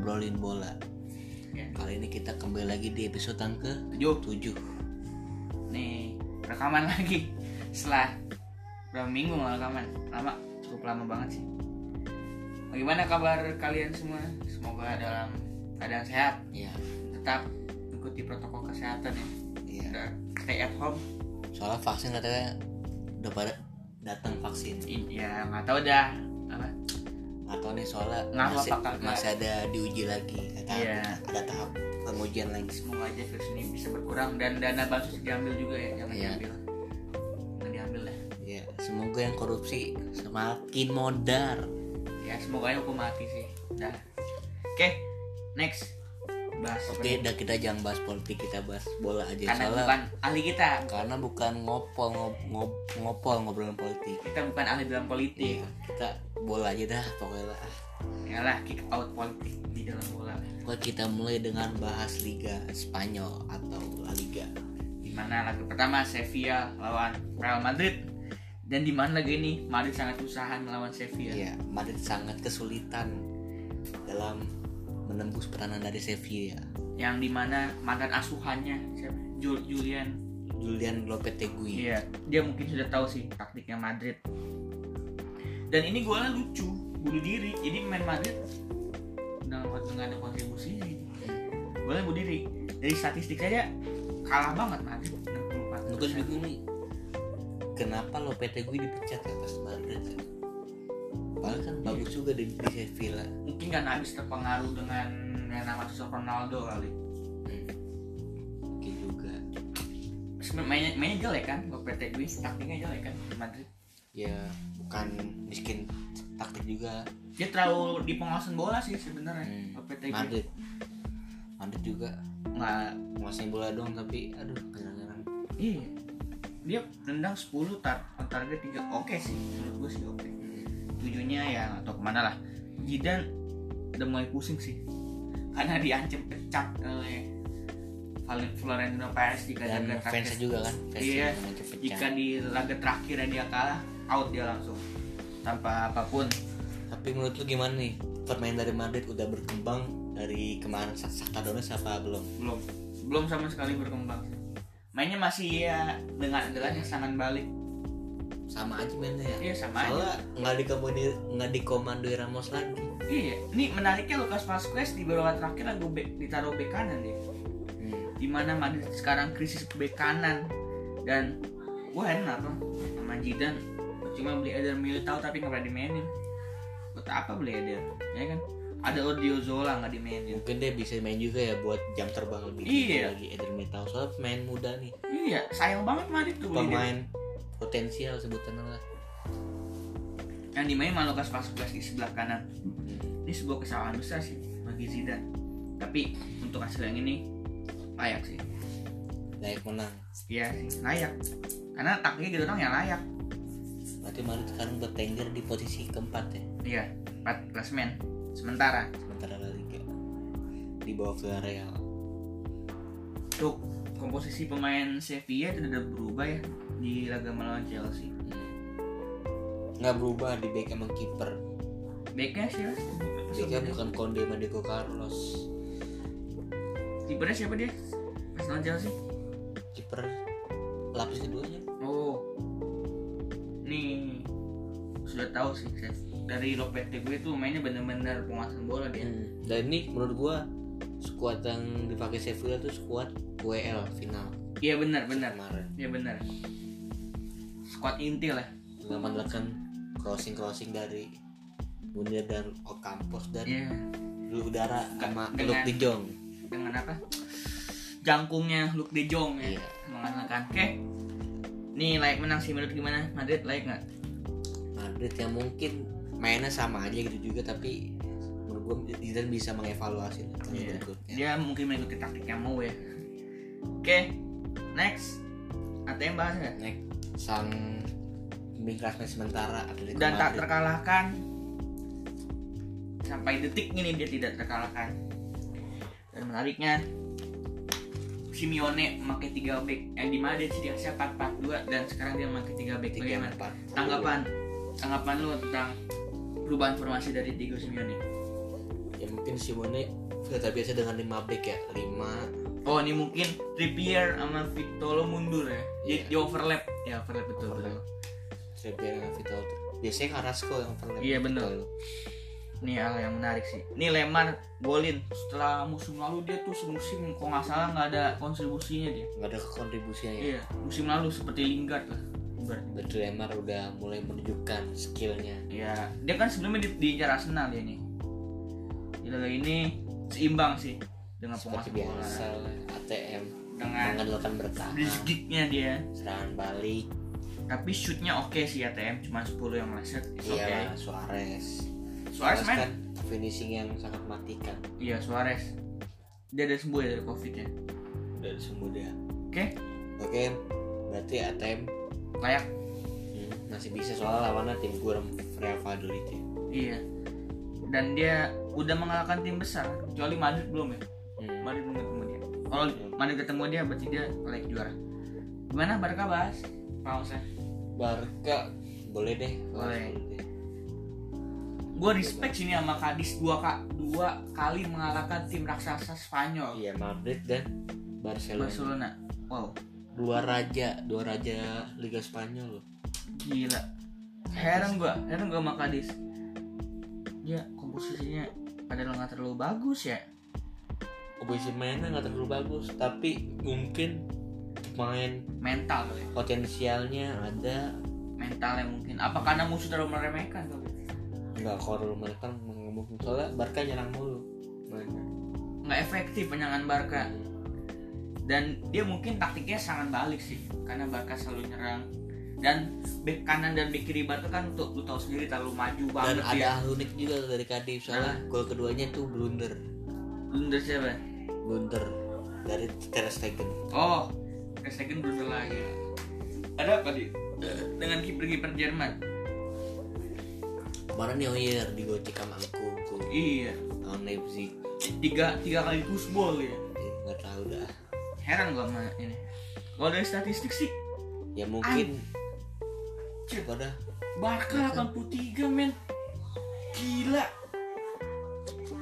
Ngobrolin Bola Ya. Kali ini kita kembali lagi di episode yang ke Tujuh. 7 Nih rekaman lagi setelah berapa minggu nggak rekaman lama cukup lama banget sih. Bagaimana kabar kalian semua? Semoga dalam keadaan sehat, Ya, tetap ikuti protokol kesehatan ya. iya stay at home. Soalnya vaksin katanya udah pada datang vaksin I- Ya nggak tahu dah apa. Nggak tahu nih soalnya Ngaruh masih, masih ada diuji lagi kata Iya. ada tahap pengujian lagi Semoga aja virus ini bisa berkurang dan dana bansos diambil juga ya, jangan Iya. diambil. Jangan diambil lah. Ya, semoga yang korupsi semakin modar. Ya semoga aja hukum mati sih. Dah. Oke, next. Bahas nih? udah kita jangan bahas politik, kita bahas bola aja. karena Soalnya bukan ahli kita karena bukan ngopol ngob, ngob, ngopol ngobrolin politik. kita bukan ahli dalam politik Iya, kita bola aja dah pokoknya lah. yalah kick out politik di dalam bola kita mulai dengan bahas Liga Spanyol atau La Liga. di mana laga pertama Sevilla lawan Real Madrid dan di mana laga ini Madrid sangat usaha melawan Sevilla Iya, Madrid sangat kesulitan dalam menembus peranan dari Sevilla. yang di mana mantan asuhannya? Jul- Julian Julian Lopetegui. iya dia mungkin sudah tahu sih taktiknya Madrid dan ini golnya lucu bunuh diri jadi main Madrid dengan nggak ada kontribusinya ini golnya bunuh diri dari statistik saja kalah banget Madrid 64 Gue bingung nih, kenapa Lopetegui dipecat ya pas Madrid ya? Padahal kan bagus juga di, di Sevilla. mungkin kan habis terpengaruh dengan yang nama Ronaldo kali Mungkin juga. Sebenarnya mainnya, mainnya jelek kan Lopetegui taktiknya jelek kan di Madrid Ya bukan miskin taktik juga. dia terlalu di pengawasan bola sih sebenarnya Hmm. Lopetegui Madrid. Madrid juga nggak nguasain bola doang tapi aduh kadang-kadang iya dia nendang 10 tar target 3 oke sih menurut gue sih oke tujuhnya ya atau ke mana lah. Jidan udah mulai pusing sih. Karena diancam pecat oleh Florentino Perez jika dan laga terakhir. juga kan Iya, jika di laga terakhir dia kalah out dia langsung. Tanpa apa pun. Tapi menurut lu gimana nih? Permainan dari Madrid udah berkembang dari kemarin Shakhtar Donetsk apa belum. Belum. Belum sama sekali berkembang mainnya masih ya dengan andalannya serangan balik sama aja mainnya ya? Iya sama aja. soalnya nggak dikomandoi nggak dikomandoi Ramos lagi. Iya ini menariknya Lucas Vazquez di babak terakhir lagu bek ditaruh bek kanan dia hmm. di mana Madrid sekarang krisis bek kanan. Dan gue heran apa sama Jidan cuma beli Eder Militao tapi nggak pernah dimainin. Buat apa beli Eder? Ya kan? Ada Odriozola nggak dimainin. Mungkin dia bisa main juga ya buat jam terbang lebih Iya. lagi. Eder Militao soalnya pemain muda nih. Iya sayang banget Madrid tuh dia. Potensial sebutannya lah. Yang dimainin malah Lucas Vazquez di sebelah kanan. Hmm. ini sebuah kesalahan besar sih bagi Zidane. Tapi untuk hasil yang ini layak sih. Layak menang. Iya sih layak. Karena taktiknya gitu dong yang layak. Berarti Madrid sekarang bertengger di posisi keempat ya? Iya empat klasmen. Sementara. Sementara La Liga. Di bawah Villarreal. Untuk komposisi pemain Sevilla itu udah berubah ya di laga melawan Chelsea. Nggak berubah di back sama kiper. Backnya sih? Ya backnya bukan Conde sama Diego Carlos. Kipernya siapa dia? Pas lawan Chelsea? Kiper lapis keduanya oh. Nih sudah tahu sih dari Lopetegui tuh mainnya bener-bener penguasaan bola dia. Hmm. Dan ini menurut gua skuad yang dipakai Sevilla tuh skuad WL final. Iya benar benar. Iya benar squad inti lah. Mengandalkan crossing crossing dari Munir dan Ocampos dan iya. Lu udara sama Luke De Jong. dengan apa? Jangkungnya Luke De Jong ya. Iya. mengandalkan. Oke. Nih layak menang. Sih menurut gimana? Madrid layak nggak? Madrid yang mungkin mainnya sama aja gitu juga tapi menurut Zidane bisa mengevaluasi tahun Iya. berikutnya. dia mungkin mengikuti taktik yang mau ya. Oke. Next. Ada yang bahas nggak? Next, sang pemimpin klasmen sementara Atletico dan tak terkalahkan. Sampai detik ini dia tidak terkalahkan. Dan menariknya Simeone memakai tiga back. Yang di mana dia dikasih 4-4-2 dan sekarang dia memakai tiga back. Bagaimana? tanggapan tanggapan lu tentang perubahan formasi dari Diego Simeone? Ya mungkin Simone sudah terbiasa dengan lima back ya. Lima oh ini mungkin Trippier sama Vitolo mundur ya? Iya. di overlap. Ya overlap betul Overlap. betul. Trippier dengan Vital biasanya Carrasco yang pernah Iya, bener. ini hal yang menarik sih. Ini Lemar golin. Setelah musim lalu dia tuh semusim kok nggak salah nggak ada kontribusinya dia. Nggak ada kontribusinya ya? Iya musim lalu seperti Lingard lah berarti Lemar udah mulai menunjukkan skillnya. Ya, dia kan sebelumnya di, di Arsenal dia nih. Di laga ini seimbang sih dengan seperti biasa ATM Dengan mengandalkan bertahan gignya dia. serangan balik Tapi shootnya oke sih ATM, cuma 10 yang meleset. Iya Suarez Suarez main? kan finishing yang sangat matikan Iya, Suarez. Dia ada sembuh ya dari Covid ya. dan semua dia Oke, oke berarti ATM layak. hmm, masih bisa soalnya lawannya tim gue Real Valladolid ya Iya. Dan dia udah mengalahkan tim besar, kecuali Madrid belum ya. Hmm. Madrid ketemu dia. Kalau Madrid ketemu dia berarti dia layak juara. Gimana Barca bahas? Pausnya. Barca boleh deh Boleh. gue respect sini sama Kadis dua kak dua kali mengalahkan tim raksasa Spanyol iya Madrid dan Barcelona Barcelona wow dua raja dua raja Liga Spanyol loh gila heran gue heran gue sama Kadis dia komposisinya padahal nggak terlalu bagus ya Komposisi mainnya nggak terlalu bagus. Tapi mungkin main mental ya. potensialnya ada. Mentalnya mungkin. Apa karena musuh terlalu meremehkan kali? Nggak kalau mereka ngomong soalnya Barca nyerang mulu. Mainnya nggak efektif penyangan Barca. Dan dia mungkin taktiknya sangat balik sih karena Barca selalu nyerang. Dan back kanan dan back kiri Barca kan untuk lu tahu sendiri terlalu maju dan banget ada dia. hal unik juga dari Cardiff. Soalnya gol keduanya tuh blunder. Blunder siapa blunder dari Ter Stegen. Oh Ter Stegen blunder lagi ada apa di dengan kiper-kiper Jerman? Kemarin Neuer digocek sama Angku iya. Lawan Leipzig. Tiga tiga kali pushball ya? Eh, nggak tahu dah. Heran gua sama ini. Kalau dari statistik sih ya mungkin. Apa dah. Barca 83 men. Gila.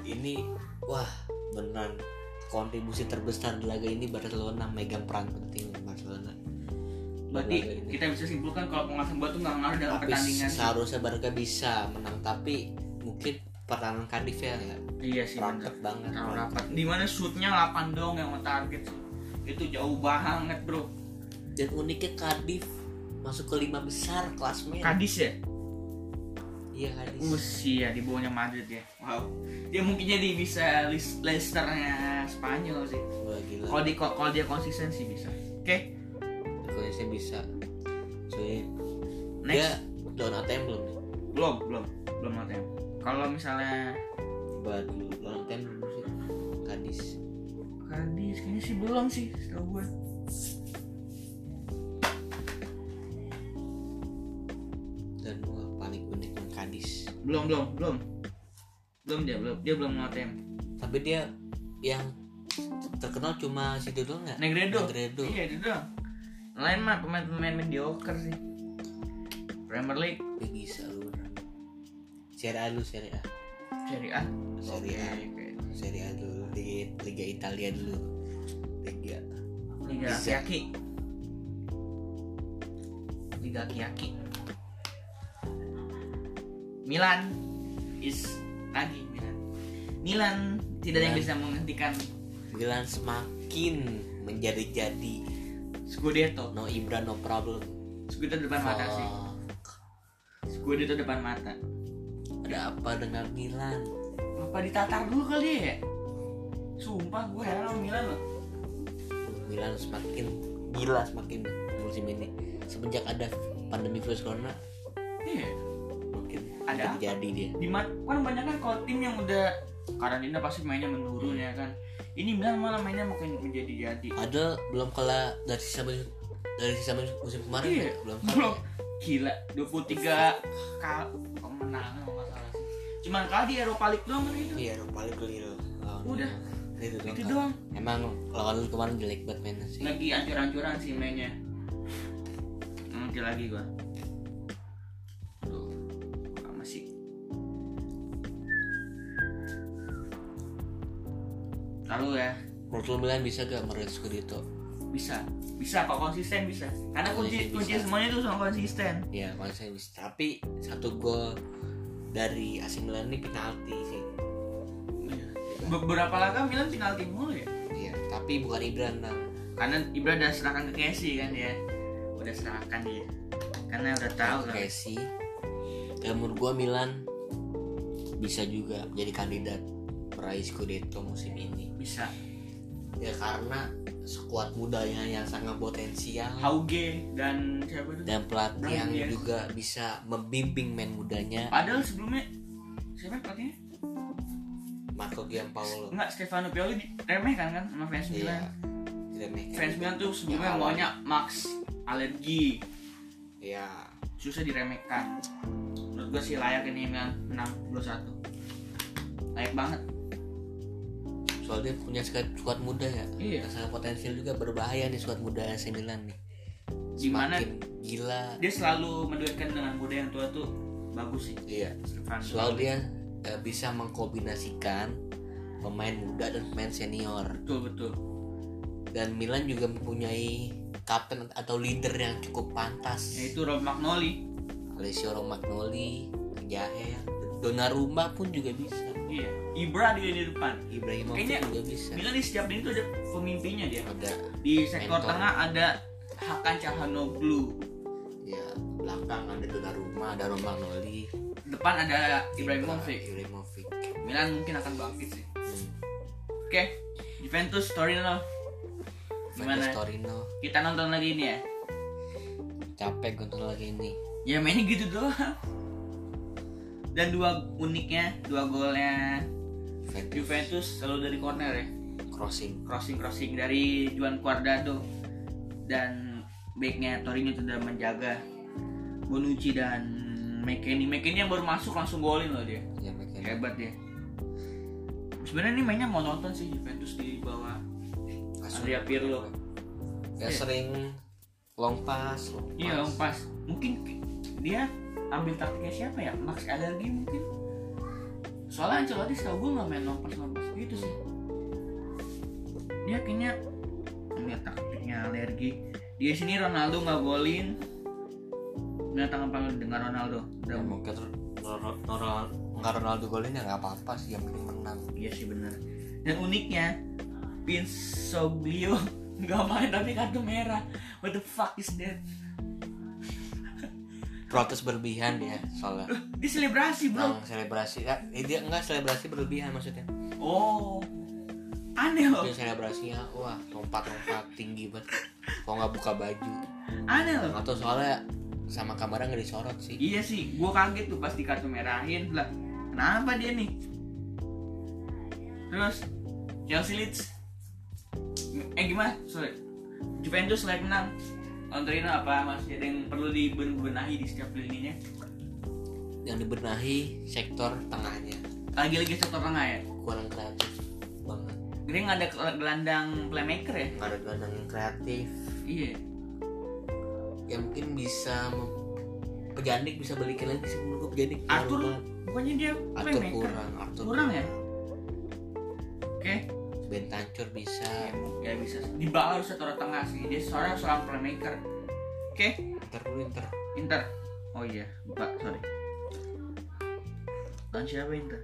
Ini wah beneran kontribusi terbesar di laga ini Barcelona megang peran penting Barcelona. Berarti kita bisa simpulkan kalau pengawasan bola tuh nggak ngaruh dalam tapi pertandingan. seharusnya Barca bisa menang tapi mungkin pertahanan Cardiff ya nggak? Iya sih rapat banget. Terlalu rapat di mana shootnya 8 dong yang mau target. Itu jauh banget bro. Dan uniknya Cardiff masuk ke lima besar klasmen Kadis ya iya Cardiff Usia di bawahnya Madrid ya. Wow. Dia mungkin jadi bisa Leicesternya Spanyol sih. Wah gila. Kalau di kalau dia konsisten sih bisa. Oke? Kalau saya bisa soalnya next. dia lawan ATM belum nih? Belum belum. Belum ATM kalau misalnya buat lawan ATM belum sih. Kadis Kadis kayaknya sih belum sih setahu gue belum belum belum. Belum dia belum. Dia belum ATM tapi dia yang terkenal cuma situ doang nggak? Negredo. Negredo. Iya itu doang. Lain mah pemain-pemain mediocre sih. Premier League. Dia bisa lu beneran. Serie A lu Serie A. Serie A? Serie A. Serie A dulu. Liga, Liga Italia dulu. Liga. Liga Bisa. Aki-Aki Liga Aki-Aki Milan is lagi Milan. Milan tidak ada yang bisa menghentikan Milan semakin menjadi-jadi. Scudetto. No Ibra no problem. Scudetto depan mata sih. Scudetto depan mata. Ada apa dengan Milan? Apa ditatar dulu kali ya? Sumpah gue heran sama Milan loh. Milan semakin gila semakin musim ini. Semenjak ada pandemi virus corona. Iya Ada apa? jadi dia. Di kan banyak kan kalau tim yang udah karantina pasti mainnya menurun ya kan. Ini Milan malah mainnya makin menjadi jadi. Padahal belum kalah dari sisa dari sisa musim kemarin Iya, ya? belum belum. kalah gila 23 kal kemenangan kalau salah sih. Cuman kali di Eropa League doang kan itu? Iya Eropa League keliru. Udah. itu doang, itu doang. Emang lawan kemarin jelek banget mainnya sih. Lagi ancur-ancuran sih mainnya. Nanti lagi gua menurut lu Milan bisa gak meraih Scudetto? Bisa. Bisa kok konsisten bisa. Karena kunci kunci bisa. semuanya tuh sama konsisten. Ya konsisten bisa. Tapi satu gol dari AC Milan ini penalti sih. Beberapa laga Milan penalti mulu ya? Iya tapi bukan Ibran Nang. karena Ibra udah serahkan ke Casey kan ya? Udah serahkan dia. Karena udah tahu kan. Casey dan menurut gua Milan bisa juga jadi kandidat meraih Scudetto musim ini. Bisa ya karena skuad mudanya yang sangat potensial. Hauge dan siapa tuh dan pelatih yang Brian Diaz. juga bisa membimbing main mudanya. Padahal sebelumnya siapa pelatihnya? Marco Giampaolo. Enggak Stefano Pioli diremehkan kan sama fans Milan. iya diremehkan. fans Milan tuh sebelumnya awal. maunya Max alergi. Ya susah diremehkan. Menurut gue sih layak ini Milan menang 2-1 layak banget soalnya punya skuad muda ya. Iya. sangat potensial juga berbahaya nih skuad muda AC Milan nih. Gimana? Gila. Dia selalu menduetkan dengan muda yang tua tuh bagus sih. Iya. Soal dia eh, bisa mengkombinasikan pemain muda dan pemain senior. Betul betul. Dan Milan juga mempunyai kapten atau leader yang cukup pantas. Yaitu Rob Magnoli. Alessio Romagnoli Jahe Donnarumma pun juga bisa. Iya. Ibra dia di depan. Ibrahimovic Kayaknya juga bisa. Milan di setiap lini tuh ada pemimpinnya dia. Ada di sektor Mentor. tengah ada Hakan Calhanoglu ya belakang ada Donnarumma ada Romagnoli depan ada Ibrahimovic Ibrahimovic Milan mungkin akan bangkit sih. Hmm. oke Juventus Torino. Gimana? Juventus Torino. Kita nonton lagi ini ya? Capek nonton lagi ini. Ya mainnya gitu doang dan dua uniknya dua golnya Juventus, Juventus selalu dari corner ya? Crossing. Crossing crossing. Dari Juan Cuadrado dan backnya Torino sudah menjaga Bonucci dan McKennie. McKennie yang baru masuk langsung golin loh dia. Ya mereka hebat dia. Sebenarnya ini mainnya mau nonton sih Juventus di bawah Andrea Pirlo. Ya Iya. sering. Long pass long iya pass. Om pas mungkin dia ambil taktiknya siapa ya? Max Alergi mungkin. Soalnya Ancelotti setahu gue nggak main long pass long pass. Gitu sih. Dia kayaknya ambil taktiknya alergi di sini Ronaldo nggak golin. Nggak tangan panggil dengan Ronaldo. Ya udah mungkin Ronaldo nggak Ronaldo golin ya nggak apa-apa sih yang penting menang. Iya sih bener. Dan uniknya Pinsoglio nggak main tapi kartu merah. What the fuck is that protes berlebihan dia soalnya. Dia selebrasi bro. Nang selebrasi. Kan eh, dia enggak selebrasi berlebihan maksudnya. Oh. Aneh loh. Dia selebrasinya wah lompat-lompat tinggi banget. Kok nggak buka baju? Aneh loh. Atau soalnya sama kamarnya nggak disorot sih. Iya sih gua kaget tuh pas di kartu merahin. Lah kenapa dia nih? Terus Chelsea Leeds. Eh gimana? Sorry. Juventus like menang Torino apa? Masih ada yang perlu dibenahi di setiap lininya? Yang dibenahi sektor tengahnya. Lagi-lagi sektor tengah ya? Kurang kreatif banget. Dia nggak ada gelandang playmaker ya? Nggak ada gelandang yang kreatif. Iya. Ya mungkin bisa pejandik bisa balikin lagi sih menurut pejandik. Kurang Arthur bukannya dia Arthur playmaker. kurang Arthur Kurang ya? oke Bentancur bisa. Ya bisa. Di bawah harus sektor tengah sih. Dia seorang seorang playmaker. Oke? Inter dulu Inter. Inter. Oh iya buka sorry. Dan siapa Inter?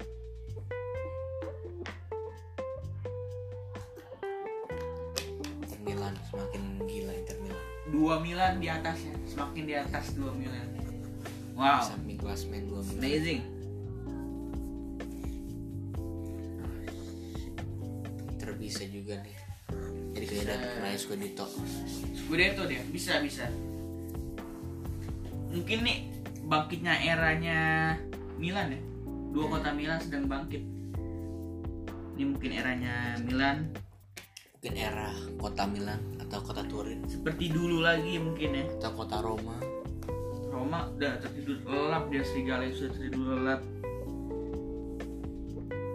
Inter Milan semakin gila Inter Milan. Dua Milan di atasnya. Semakin di atas dua Milan. Wow. Samping klasmen dua Milan. Amazing bisa juga nih. Jadi kandidat Bisa. meraih Scudetto Scudetto dia bisa bisa. Mungkin nih bangkitnya eranya Milan ya. Dua kota Milan sedang bangkit. Ini mungkin eranya Milan. Mungkin era kota Milan atau kota Turin. Seperti dulu lagi mungkin ya. Atau kota Roma. Roma udah tertidur lelap dia serigala sudah tertidur lelap.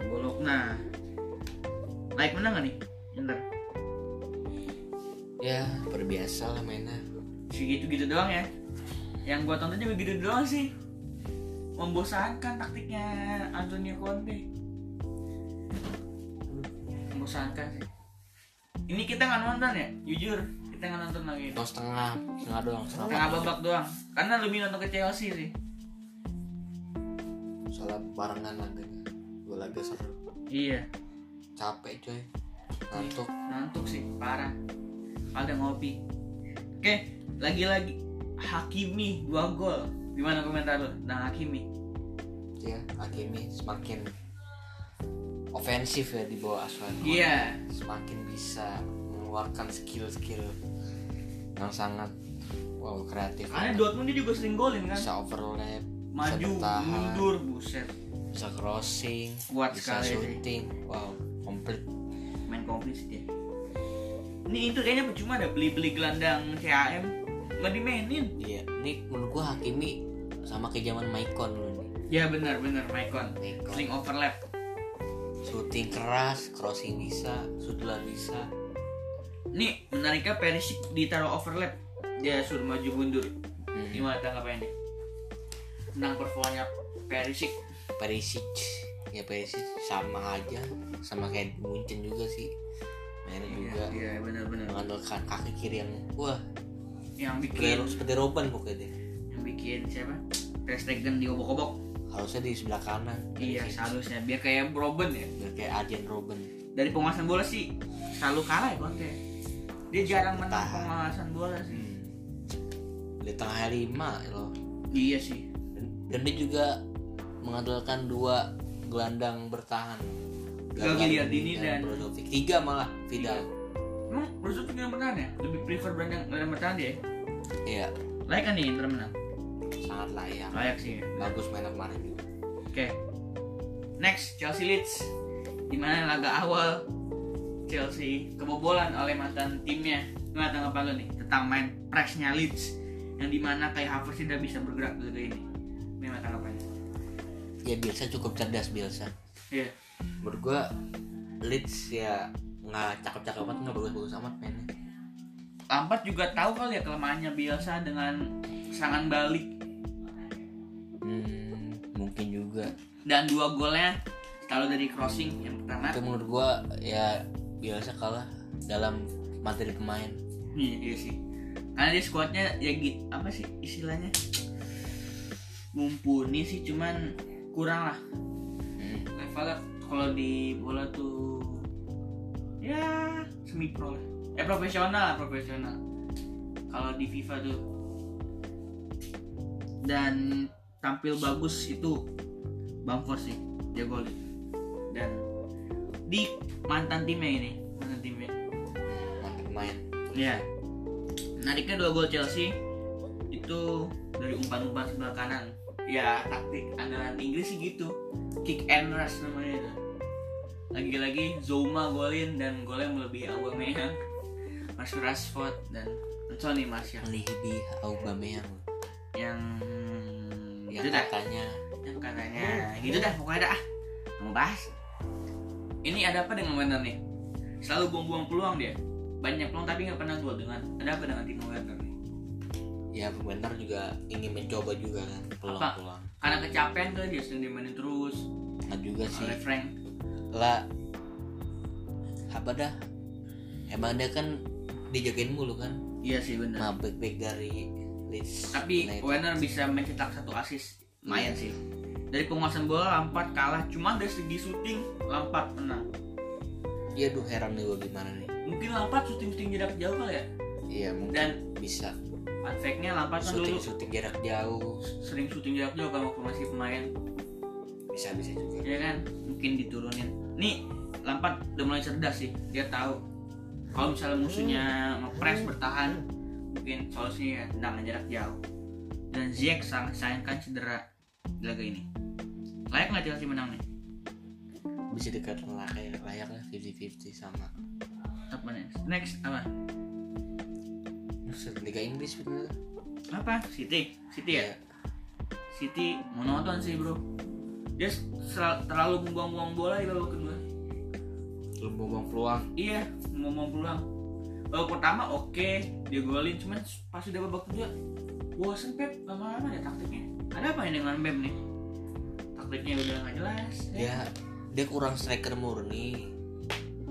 Bologna Like menang gak nih? Inter. ya berbiasa lah mainnya Segitu-gitu doang ya. Yang gua tonton juga gitu doang sih. Membosankan taktiknya Antonio Conte. Membosankan sih. Ini kita nggak nonton ya, jujur kita nggak nonton lagi. Atau setengah setengah doang setengah Tengah babak doang, karena lebih nonton ke Chelsea sih. soalnya barengan laganya dua laga seru Iya, capek coy ngantuk ngantuk sih, parah. Ada ngopi. Oke, lagi-lagi Hakimi dua gol. Gimana komentar lu tentang Hakimi? ya Hakimi semakin ofensif ya di bawah asuhan Iya, semakin bisa mengeluarkan skill-skill yang sangat wow kreatif karena Dortmund dia juga sering golin kan. bisa overlap bisa Maju, bertahan mundur, buset. bisa crossing Kuat bisa sekali shooting wow komplit Main komplit sih dia. Ini itu kayaknya percuma ada beli-beli gelandang CAM nggak dimainin. iya ini menurut gua Hakimi sama kayak zaman Maicon dulu nih Ya benar benar Maicon. Sering overlap. shooting keras crossing bisa sudlah bisa Nih menariknya Perisic ditaruh overlap. Dia suruh maju mundur. hmm. Gimana tanggapannya? Tentang performanya Perisic. Perisic ya Perisic sama aja sama kayak Munchen juga sih mainnya juga Iya benar-benar. mengandalkan kaki kiri yang wah Yang bikin seperti Robben pokoknya dia yang bikin siapa? Ter Stegen diobok-obok. harusnya di sebelah kanan Iya Perisic. seharusnya biar kayak Robben ya. biar kayak Arjen Robben Dari penguasaan bola sih selalu kalah ya Conte. Dia jarang menang penguasaan bola sih. hmm. di tengah lima loh Iya sih. dan dia juga mengandalkan dua gelandang bertahan Gagliardini dan- Brozovic tiga malah Vidal Emang Brozovic yang bertahan ya? Lebih prefer gelandang gelandang bertahan dia. ya? iya Layak kan nih Inter menang? sangat layak Layak sih. bagus main kemarin juga Oke. Next Chelsea Leeds. Di mana laga awal Chelsea kebobolan oleh mantan timnya. Gimana tanggapan lo nih tentang main pressnya Leeds yang di mana kayak Havertz tidak bisa bergerak laga ini? Gimana tanggapannya? Ya Bielsa cukup cerdas Bielsa Iya. menurut gua Leeds ya nggak cakep-cakep banget nggak bagus-bagus amat mainnya Lampard juga tahu kali ya kelemahannya Bielsa dengan serangan balik hmm, mungkin juga dan dua golnya selalu dari crossing yang pertama. tapi menurut gua ya Bielsa kalah dalam materi pemain Iya, iya sih. Karena dia squadnya ya gi- apa sih istilahnya? Mumpuni sih cuman kurang lah hmm. levelnya kalau di bola tuh ya semi pro lah. Eh profesional lah, profesional. Kalau di FIFA tuh dan tampil bagus itu Bamford sih dia golin dan di mantan timnya ini mantan timnya mantan pemain Ya. Menariknya dua gol Chelsea itu dari umpan-umpan sebelah kanan. Ya taktik andalan Inggris sih gitu. Kick and rush namanya itu. Lagi-lagi Zoma golin dan golnya melebihi Aubameyang, Mas Rashford dan Anthony Martial melebihi Aubameyang yang yang gitu dah. katanya Yang katanya gitu dah pokoknya dah. ah. Mau bahas. Ini ada apa dengan Werner nih? Selalu buang-buang peluang dia. Banyak peluang tapi nggak pernah gol dengan ada apa dengan Timo Werner nih? Ya benar juga ingin mencoba juga kan peluang-peluang. Karena kecapean kali dia sering dimainin terus. Nggak juga sih. Oleh Frank. Lah apa dah? Emang dia kan dijagain mulu kan? Iya sih benar nah back back dari Leeds tapi United. Werner bisa mencetak satu assist. Lumayan sih. Dari penguasaan bola Lampard kalah. Cuma dari segi syuting Lampard menang. Iya duh heran nih gua gimana nih. Mungkin Lampard syuting syuting jarak jauh kali ya? Iya mungkin dan bisa fun fact-nya Lampard kan dulu. syuting jarak jauh. Sering syuting jarak jauh kan waktu masih pemain. Bisa bisa juga. Ya kan? Mungkin diturunin. Nih Lampard udah mulai cerdas sih. Dia tahu. Kalau misalnya musuhnya ngepres bertahan mungkin solusinya ya tendangan jarak jauh. Dan Ziyech sangat sayangkan cedera di laga ini. Layak nggak Chelsea menang nih? Bisa dekat layak layak lah 50-50 sama. Apa next next apa Liga Inggris bener apa? City. City ya? Iya. City monoton sih bro. Dia terlalu membuang-buang bola di babak kedua ngomong peluang. Iya ngomong peluang. Babak pertama oke dia golin cuman pas udah babak kedua bosen Pep. Lama-lama ya taktiknya. Ada apa ini dengan Pep nih? Taktiknya udah nggak jelas ya? Dia kurang striker murni.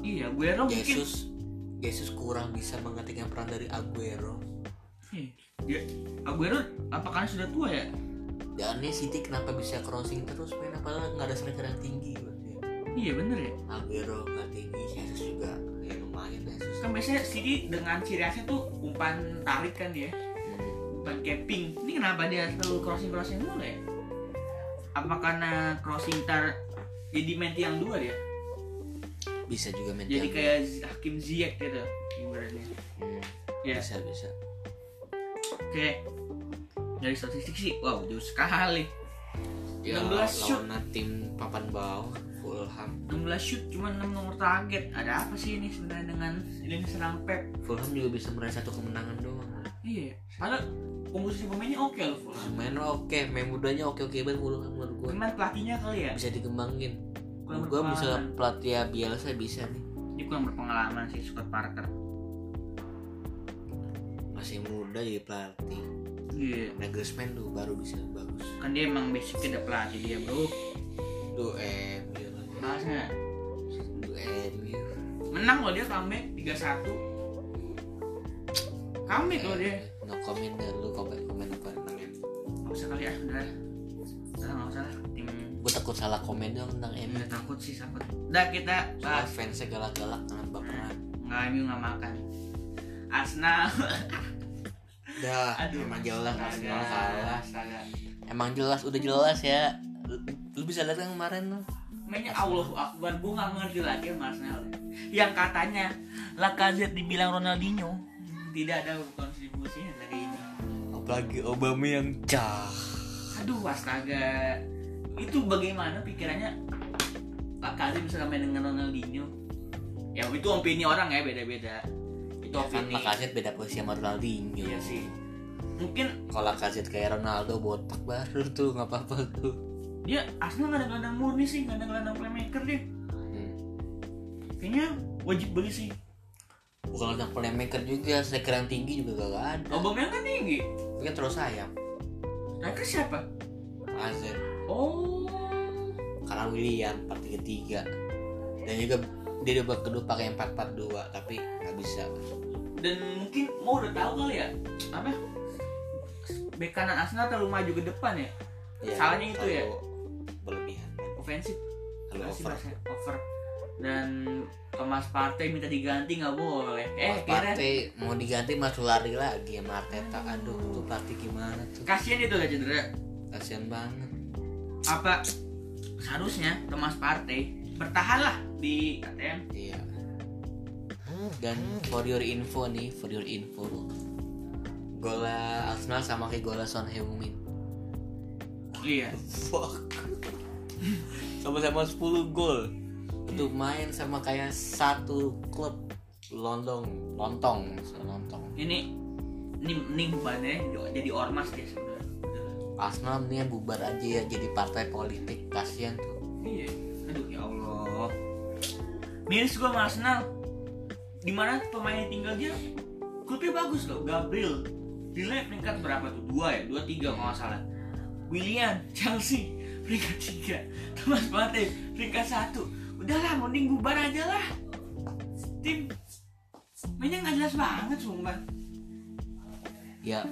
Iya Guero mungkin. Jesus Jesus kurang bisa menggantikan peran dari Aguero. Dia Aguero apa karena sudah tua ya? Ya aneh City kenapa bisa crossing terus main apalagi nggak ada striker yang tinggi ya. iya bener ya. Aguero nggak tinggi Jesus juga ya lumayan Jesus kan biasanya City dengan ciri khasnya tuh umpan tarik kan dia. Hmm. umpan capping. Ini kenapa dia selalu crossing crossing mulu ya? Apa karena crossing tar jadi main tiang dua dia bisa juga main jadi kayak Hakim Ziyech gitu ibaratnya. Hmm, ya bisa bisa. Oke. Dari statistik sih wow jauh sekali. Ya 16 shoot. lawan tim papan bawah Fulham. 16 shoot cuma 6 nomor target. Ada apa sih ini sebenarnya dengan ini serang Pep? Fulham juga bisa meraih satu kemenangan doang. Iya padahal komposisi pemainnya oke loh Fulham. Main oke main mudanya oke oke banget Fulham menurut gue Cuman pelatihnya kali ya? Bisa dikembangin kurang gue bisa pelatih Bielsa bisa nih. Dia kurang berpengalaman sih Scott Parker. Masih muda jadi pelatih. Iya. Nagelsmann tuh baru bisa bagus. Kan dia emang basicnya udah pelatih dia bro. Duh MU lagi Malasnya Duh MU menang loh dia comeback 3-1 comeback loh dia. No comment dah lu komen komen apa MU nggak usah kali ya udah takut salah komen dong tentang MU Nggak takut sih takut. Udah kita Soalnya bahas fansnya galak-galak dengan baperan nggak MU nggak makan. Arsenal. Dah, Aduh, emang jelas Arsenal kalah astaga. Emang jelas, udah jelas ya. Lu, lu bisa lihat kan kemarin tuh. Mainnya Allah Akbar. Gue nggak ngerti lagi sama Arsenal. Yang katanya Lacazette dibilang Ronaldinho. Tidak ada kontribusinya dari ini Apalagi Obama yang cah. Aduh astaga itu bagaimana pikirannya? Lacazette bisa main dengan Ronaldinho. Ya itu opini orang ya beda-beda. Itu Ya kan opini. Lacazette beda posisi sama Ronaldinho. Iya sih. Mungkin Kalau Lacazette kayak Ronaldo botak baru tuh nggak apa-apa tuh. Dia Arsenal nggak ada gelandang murni sih nggak ada gelandang playmaker deh hmm. kayaknya wajib beli sih. Bukan tentang playmaker juga, striker yang tinggi juga gak ada. Aubameyang kan tinggi? Tapi kan terus sayap. Striker siapa? Lacazette oh Karena William 4-3-3 Dan juga dia di babak kedua pakai 4-4-2 Tapi nggak bisa. Dan mungkin mau udah tahu kali ya apa? Bek kanan Arsenal terlalu maju ke depan ya? Ya, Salahnya itu ya? Berlebihan. Ofensif Masih over. over. Dan Thomas Partey minta diganti nggak boleh. Eh Mas kira Partey mau diganti masuk lari lagi sama Arteta. Aduh tuh Partey gimana tuh? Kasihan itu lah cedera? Kasian banget. Apa seharusnya Thomas Partey bertahanlah di ATM Iya. Dan for your info nih For your info Gola Arsenal sama kayak gola Son Heung-min. Iya. Fuck. Sama-sama 10 gol. Itu main sama kayak satu klub Lontong Lontong Lontong. Ini ini ini bebannya jadi ormas dia sebenarnya Arsenal mendingan bubar aja ya Jadi partai politik Kasian tuh. Iya. Aduh ya Allah. Miris gua sama Arsenal. Di mana pemain yang tinggal dia? Klubnya bagus loh. Gabriel. Nilai peringkat berapa tuh? Dua ya? Dua tiga kalau nggak salah. William, Chelsea peringkat tiga. Thomas Partey peringkat satu. Udahlah, mending bubar aja lah. Tim Mainnya nggak jelas banget sumpah. Ya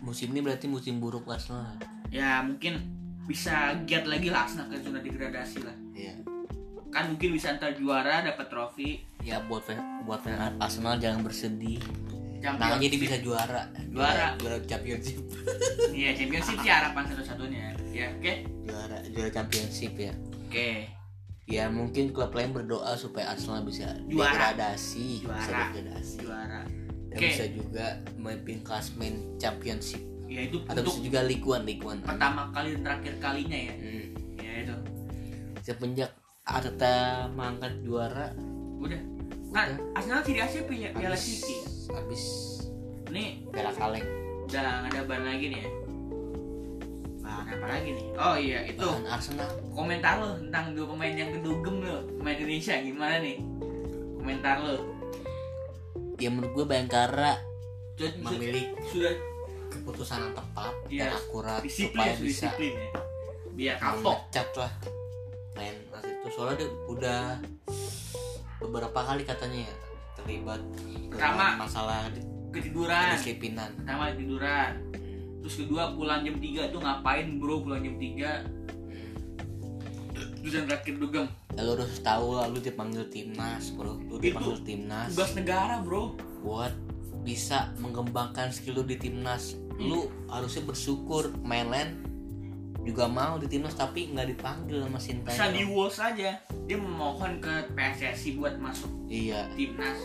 Musim ini berarti musim buruk Arsenal Ya mungkin bisa giat lagi lah Arsenal ke zona degradasi lah. Iya. Kan mungkin bisa antar juara dapat trofi. Ya buat buat fan Arsenal jangan bersedih. Namanya dia bisa juara. Juara. Juara championship. Iya championship sih harapan satu-satunya. Ya oke? Juara Juara championship ya. Oke. Ya mungkin klub lain berdoa supaya Arsenal bisa Juara. degradasi, bisa Juara. degradasi. Juara Dan Oke. bisa juga memimpin klasmen championship. Ya itu atau bisa juga League One. pertama kali dan terakhir kalinya ya. Hmm. Ya itu. Semenjak Arteta mengangkat juara, Udah. Kan Arsenal ciri khasnya punya Piala City. habis Ini Piala Kaleng. udah ada ban lagi nih ya. Nah apa lagi nih? Oh iya itu. Bahkan Arsenal. Komentar lo tentang dua pemain yang kedugem lo. Pemain Indonesia gimana nih? Komentar lo ya menurut gue Bayangkara Sudah- memilih sudah keputusan yang tepat Iya, dan akurat disiplin supaya bisa disiplin ya. Biar kapok. lah main itu soalnya dia udah beberapa kali katanya ya terlibat Pertama. masalah ketiduran. kedisiplinan. Pertama tiduran terus kedua pulang jam 3 tuh ngapain bro? Pulang jam 3 yang terakhir dugem ya, lu harus tahu lah lu dipanggil timnas bro. Lu Itu dipanggil timnas. tugas negara bro. Buat bisa mengembangkan skill lu di timnas. Lu harusnya bersyukur mainland juga mau di timnas tapi nggak dipanggil sama Sintayong. Di WOS aja. Dia memohon ke PSSI buat masuk iya. timnas.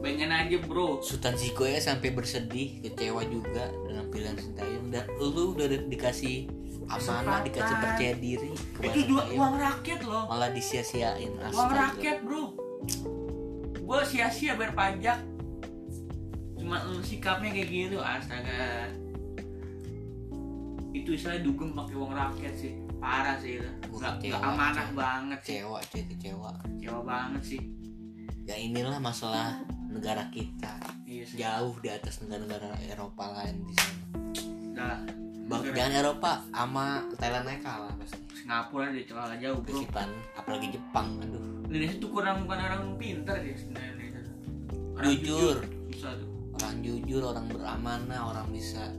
Bayangin aja bro. Sultan Ziko ya sampai bersedih kecewa juga dengan pilihan Sintayong. Dan lu udah di- dikasih amanah dikasih percaya diri itu dua Sintayong, uang rakyat loh. Malah disia-siain uang astaga. rakyat bro. Gue sia-sia bayar pajak. Cuma lu sikapnya kayak gitu astaga. Itu istilah dugem pakai uang rakyat sih. Parah sih itu. Nggak kecewa, amanah kecewa. banget sih. Kecewa cuy kecewa. Kecewa banget sih. Ya inilah masalah negara kita. Iya sih. Jauh di atas negara-negara Eropa lain di sana. Udah Bang, jangan Eropa sama Thailand aja kalah pasti. Singapura dia kalah jauh bro. Kesipan, apalagi Jepang aduh. Indonesia tuh kurang bukan orang pintar ya sebenarnya Indonesia. Tuh. Orang Jujur. bisa tuh. Orang jujur orang beramanah orang bisa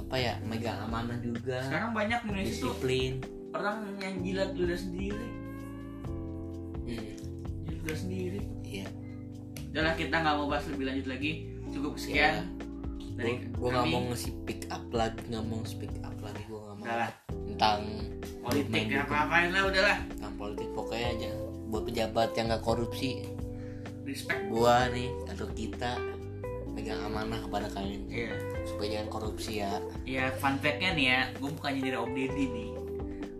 apa ya megang amanah juga. Sekarang banyak Indonesia tuh disiplin. orang yang jilat ludah sendiri. Hmm, jilat ludah sendiri. Iya. Udahlah kita nggak mau bahas lebih lanjut lagi. Cukup sekian dari gue nggak mau nge pick up lagi nggak mau speak up lagi gue nggak mau udahlah. tentang politik ya apa apain lah udahlah. Tentang politik pokoknya aja. Buat pejabat yang nggak korupsi. Respect. Gua nih atau kita megang amanah kepada kalian. Iya. Supaya jangan korupsi ya. Ya fun fact-nya nih ya gue bukannya dari Om Deddy nih.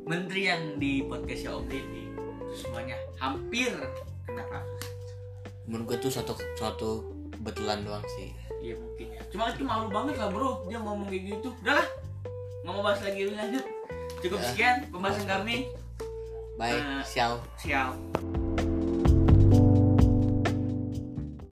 Menteri yang di podcastnya Om Deddy. Itu semuanya hampir kena kasus. Menurut gue tuh suatu suatu kebetulan doang sih. Iya mungkin cuma itu malu banget lah bro. Dia ngomong kayak gitu. Udahlah nggak mau bahas lagi lebih lanjut. Cukup Ya. sekian pembahasan kami. Baik Eh, sial. sial